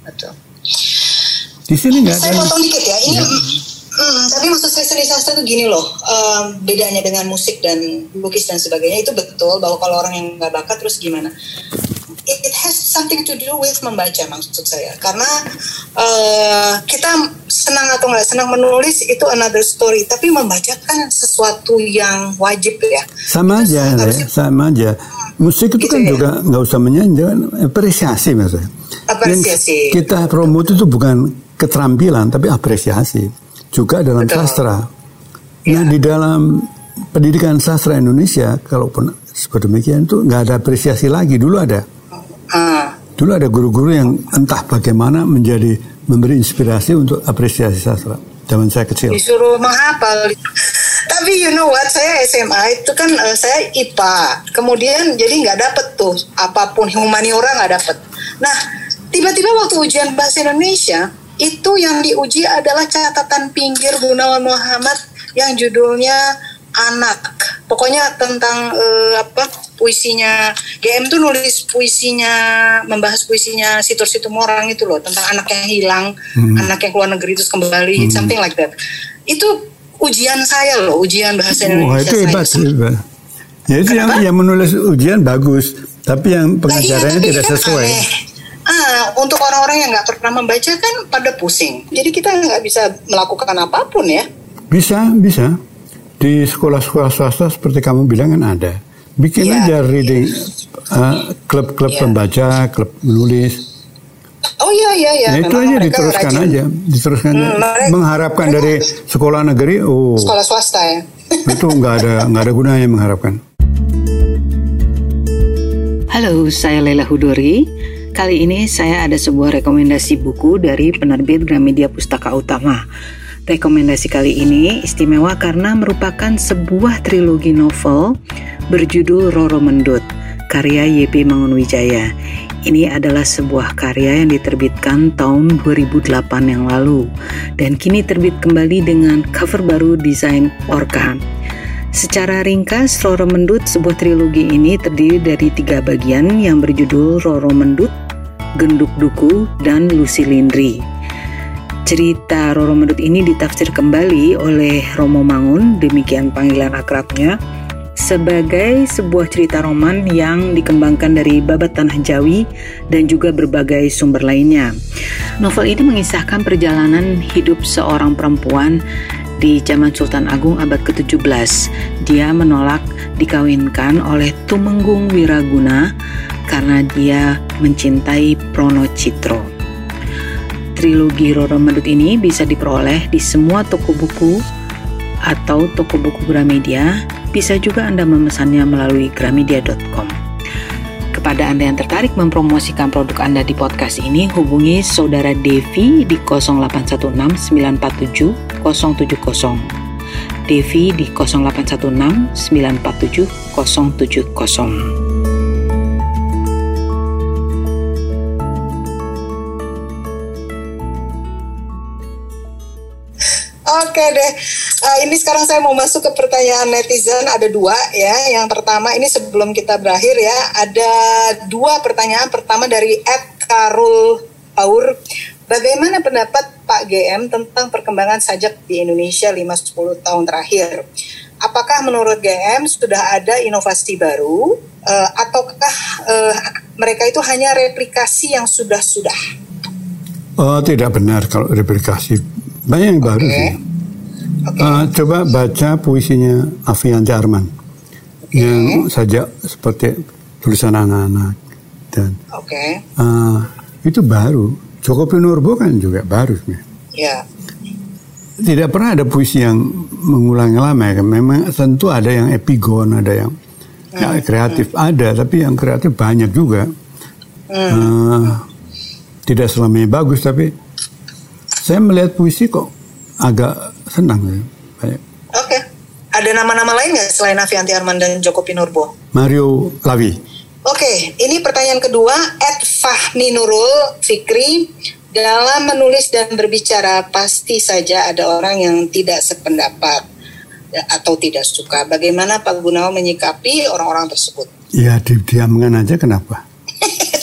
Di sini nggak ada. Saya potong dikit ya. Ini, ya. Hmm, tapi maksud saya seni sastra itu gini loh, um, bedanya dengan musik dan lukis dan sebagainya itu betul bahwa kalau orang yang nggak bakat terus gimana? It, it has something to do with membaca maksud saya, karena uh, kita senang atau nggak senang menulis itu another story, tapi membacakan sesuatu yang wajib ya. Sama aja, ya, sama aja. Musik itu gitu kan ya? juga nggak usah menyanyi, apresiasi maksudnya. Apresiasi. Yang kita promote itu bukan keterampilan tapi apresiasi juga dalam Betul. sastra. Ya. Nah di dalam pendidikan sastra Indonesia kalaupun seperti demikian itu nggak ada apresiasi lagi dulu ada. Hmm. Dulu ada guru-guru yang entah bagaimana menjadi memberi inspirasi untuk apresiasi sastra. Zaman saya kecil. Disuruh menghafal. Tapi you know what, saya SMA itu kan uh, saya IPA. Kemudian jadi nggak dapet tuh apa pun humaniora nggak dapet. Nah tiba-tiba waktu ujian bahasa Indonesia itu yang diuji adalah catatan pinggir Gunawan Muhammad yang judulnya anak. Pokoknya tentang uh, apa puisinya. GM tuh nulis puisinya membahas puisinya Situr Morang itu loh tentang anak yang hilang hmm. anak yang keluar negeri terus kembali hmm. something like that. Itu ujian saya loh ujian bahasa Indonesia oh, itu hebat, hebat. ya itu yang, yang menulis ujian bagus tapi yang pengajarannya nah, iya, tidak kan sesuai. aneh Ah, untuk orang-orang yang nggak pernah membaca kan pada pusing. Jadi kita nggak bisa melakukan apa pun ya. Bisa, bisa. Di sekolah-sekolah swasta seperti kamu bilang kan ada. Bikin ya, aja reading uh, klub-klub ya. pembaca, klub menulis. Oh iya iya iya. Nah, itu aja diteruskan rajin. aja, diteruskan. Hmm, mereka, Mengharapkan mereka, dari sekolah negeri, oh. Sekolah swasta ya. itu nggak ada nggak ada gunanya mengharapkan. Halo, saya Lela Hudori. Kali ini saya ada sebuah rekomendasi buku dari penerbit Gramedia Pustaka Utama. Rekomendasi kali ini istimewa karena merupakan sebuah trilogi novel berjudul Roro Mendut, karya YP Mangunwijaya. Ini adalah sebuah karya yang diterbitkan tahun 2008 yang lalu dan kini terbit kembali dengan cover baru desain Orca. Secara ringkas, Roro Mendut, sebuah trilogi ini terdiri dari tiga bagian yang berjudul Roro Mendut, Genduk Duku, dan Lucy Lindri. Cerita Roro Medut ini ditafsir kembali oleh Romo Mangun, demikian panggilan akrabnya, sebagai sebuah cerita roman yang dikembangkan dari babat tanah Jawi dan juga berbagai sumber lainnya. Novel ini mengisahkan perjalanan hidup seorang perempuan di zaman Sultan Agung abad ke-17. Dia menolak dikawinkan oleh Tumenggung Wiraguna karena dia mencintai Prono Citro. Trilogi Roro Medut ini bisa diperoleh di semua toko buku atau toko buku Gramedia. Bisa juga Anda memesannya melalui gramedia.com. Kepada Anda yang tertarik mempromosikan produk Anda di podcast ini, hubungi Saudara Devi di 0816 947 070. Devi di 0816 947 070. Oke deh, uh, ini sekarang saya mau masuk ke pertanyaan netizen. Ada dua ya. Yang pertama ini sebelum kita berakhir ya, ada dua pertanyaan. Pertama dari Ed Karul Aur. Bagaimana pendapat Pak GM tentang perkembangan sajak di Indonesia 5-10 tahun terakhir? Apakah menurut GM sudah ada inovasi baru uh, ataukah uh, mereka itu hanya replikasi yang sudah-sudah? Oh, tidak benar kalau replikasi. Banyak yang baru okay. sih. Okay. Uh, coba baca puisinya Avianti Arman okay. yang saja seperti tulisan anak-anak dan okay. uh, itu baru. Joko Pinurbo kan juga baru sebenarnya. Yeah. Tidak pernah ada puisi yang mengulangi lama ya. Memang tentu ada yang epigon, ada yang hmm. ya, kreatif hmm. ada, tapi yang kreatif banyak juga. Hmm. Uh, tidak selamanya bagus, tapi saya melihat puisi kok agak senang ya. Oke. Okay. Ada nama-nama lain nggak selain Avianti Arman dan Joko Pinurbo? Mario Lawi. Oke, okay. ini pertanyaan kedua. Ed Fahmi Nurul Fikri dalam menulis dan berbicara pasti saja ada orang yang tidak sependapat atau tidak suka. Bagaimana Pak Gunawan menyikapi orang-orang tersebut? Ya diamkan aja kenapa?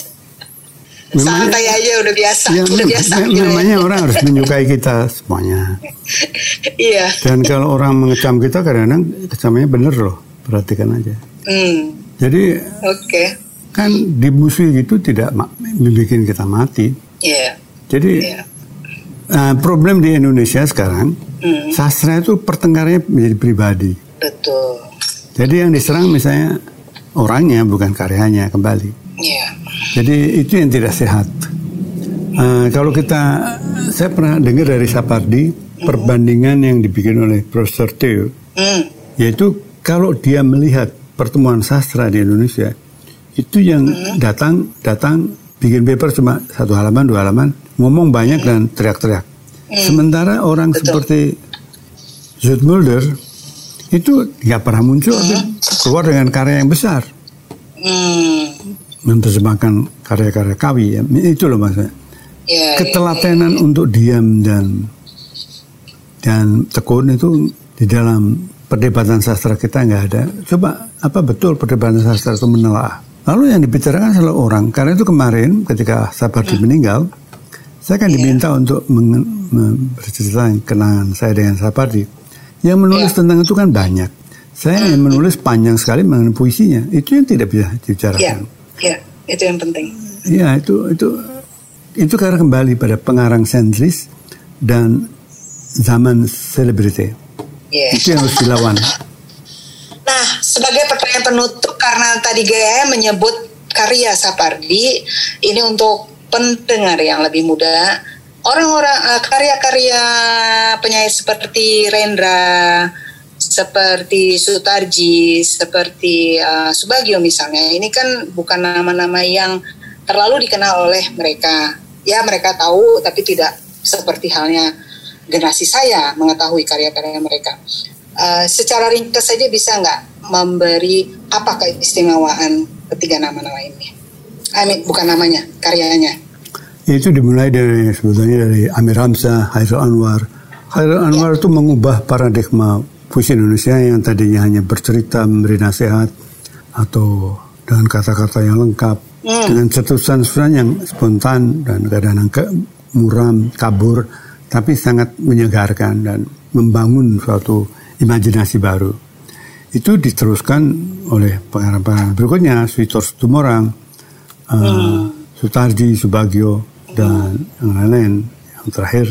memangnya, santai aja udah biasa ya, udah biasa gitu namanya ya. orang harus menyukai kita semuanya iya dan kalau orang mengecam kita kadang-kadang kecamnya bener loh perhatikan aja hmm. Jadi oke okay. kan dimusuhi gitu tidak membuat kita mati iya yeah. jadi yeah. Uh, problem di Indonesia sekarang hmm. sastra itu pertengkarannya menjadi pribadi betul jadi yang diserang misalnya orangnya bukan karyanya kembali yeah jadi itu yang tidak sehat. Uh, kalau kita, saya pernah dengar dari Sapardi perbandingan yang dibikin oleh Profesor Theo, mm. yaitu kalau dia melihat pertemuan sastra di Indonesia, itu yang datang datang bikin paper cuma satu halaman dua halaman, ngomong banyak dan teriak-teriak. Mm. Sementara orang Betul. seperti Zoetmulder itu nggak pernah muncul, mm. keluar dengan karya yang besar. Mm menerjemahkan karya-karya kawi ya itu loh maksudnya ya, ketelatenan ya, ya. untuk diam dan dan tekun itu di dalam perdebatan sastra kita nggak ada coba apa betul perdebatan sastra itu menelaah lalu yang dibicarakan adalah orang karena itu kemarin ketika Sapardi hmm. meninggal saya kan diminta untuk bercerita kenangan saya dengan Sapardi yang menulis ya. tentang itu kan banyak saya yang menulis panjang sekali mengenai puisinya itu yang tidak bisa dibicarakan ya. Ya, itu yang penting. Ya, itu itu itu karena kembali pada pengarang sentris dan zaman selebriti. Yeah. Itu yang harus dilawan. Nah, sebagai pertanyaan penutup karena tadi GM menyebut karya Sapardi, ini untuk pendengar yang lebih muda, orang-orang uh, karya-karya penyair seperti Rendra, seperti Sutarji, seperti uh, Subagio misalnya, ini kan bukan nama-nama yang terlalu dikenal oleh mereka. Ya mereka tahu, tapi tidak seperti halnya generasi saya mengetahui karya-karya mereka. Uh, secara ringkas saja bisa nggak memberi apa keistimewaan ketiga nama-nama ini? I mean, bukan namanya, karyanya. Itu dimulai dari sebetulnya dari Amir Hamzah, Hairul Anwar. Hairul Anwar ya. itu mengubah paradigma puisi Indonesia yang tadinya hanya bercerita, memberi nasihat, atau dengan kata-kata yang lengkap, hmm. dengan cetusan-cetusan yang spontan dan kadang-kadang muram, kabur, tapi sangat menyegarkan dan membangun suatu imajinasi baru. Itu diteruskan oleh pengarang-pengarang berikutnya, Suitor Tumorang, uh, hmm. Sutarji, Subagio, dan hmm. yang lain-lain. Yang terakhir,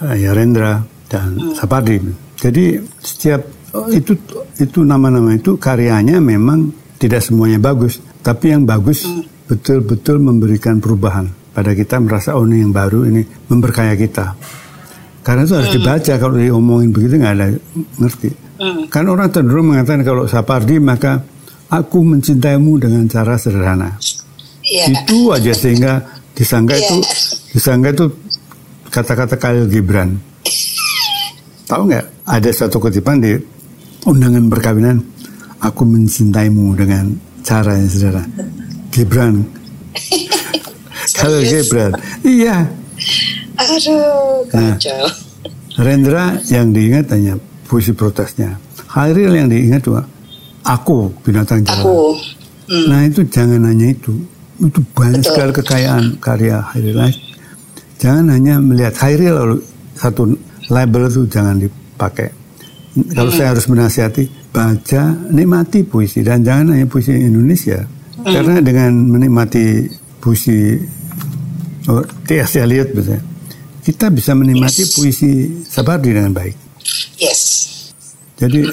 uh, Yarendra dan hmm. Sapardi. Jadi setiap oh, itu itu nama-nama itu karyanya memang tidak semuanya bagus, tapi yang bagus hmm betul-betul memberikan perubahan pada kita merasa oh ini yang baru ini memperkaya kita karena itu harus hmm. dibaca kalau diomongin begitu nggak ada ngerti mm. kan orang cenderung mengatakan kalau Sapardi maka aku mencintaimu dengan cara sederhana yeah. itu aja sehingga disangka yeah. itu disangka itu kata-kata Khalil Gibran tahu nggak ada satu kutipan di undangan perkawinan aku mencintaimu dengan cara yang sederhana Gibran. Kalau Gibran, iya. Aduh, nah, kacau. Nah, Rendra yang diingat hanya puisi protesnya. Hairil yang diingat juga aku binatang jalan. Aku. Hmm. Nah itu jangan hanya itu. Itu banyak Betul. sekali kekayaan karya Hairil. Jangan hanya melihat Hairil lalu satu label itu jangan dipakai. Kalau hmm. saya harus menasihati, baca, nikmati puisi dan jangan hanya puisi Indonesia Hmm. Karena dengan menikmati puisi oh, T.S. Eliot misalnya, kita bisa menikmati yes. puisi Sabardi dengan baik. Yes. Jadi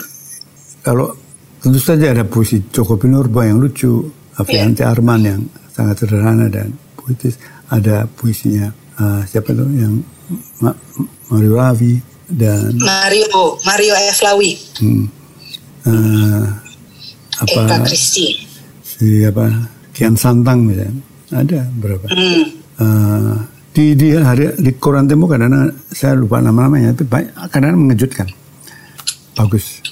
kalau tentu saja ada puisi Joko Pinurba yang lucu, Avianti yeah. Arman yang sangat sederhana dan puitis, ada puisinya uh, siapa tuh yang Ma Mario Lavi dan Mario Mario Eflawi. Hmm. Uh, apa? Eka Kristi si apa Kian Santang misalnya ada berapa hmm. uh, di di hari di koran Tempo kadang saya lupa nama-namanya tapi kadang mengejutkan bagus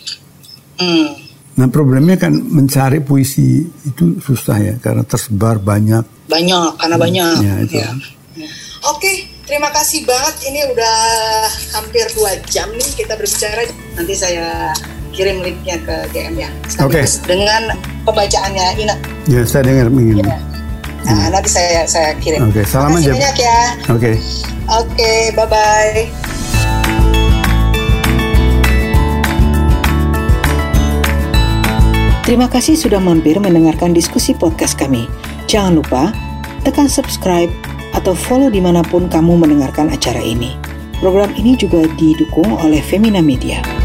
hmm. nah problemnya kan mencari puisi itu susah ya karena tersebar banyak banyak karena hmm. banyak ya, itu. ya. oke terima kasih banget ini udah hampir dua jam nih kita berbicara nanti saya kirim linknya ke GM ya. Oke. Okay. Dengan pembacaannya Ina. Ya, saya dengar ingin. Ya. Nah, hmm. nanti saya saya kirim. Oke, okay, salam aja. banyak ya. Oke. Okay. Oke, okay, bye bye. Terima kasih sudah mampir mendengarkan diskusi podcast kami. Jangan lupa tekan subscribe atau follow di mana pun kamu mendengarkan acara ini. Program ini juga didukung oleh Femina Media.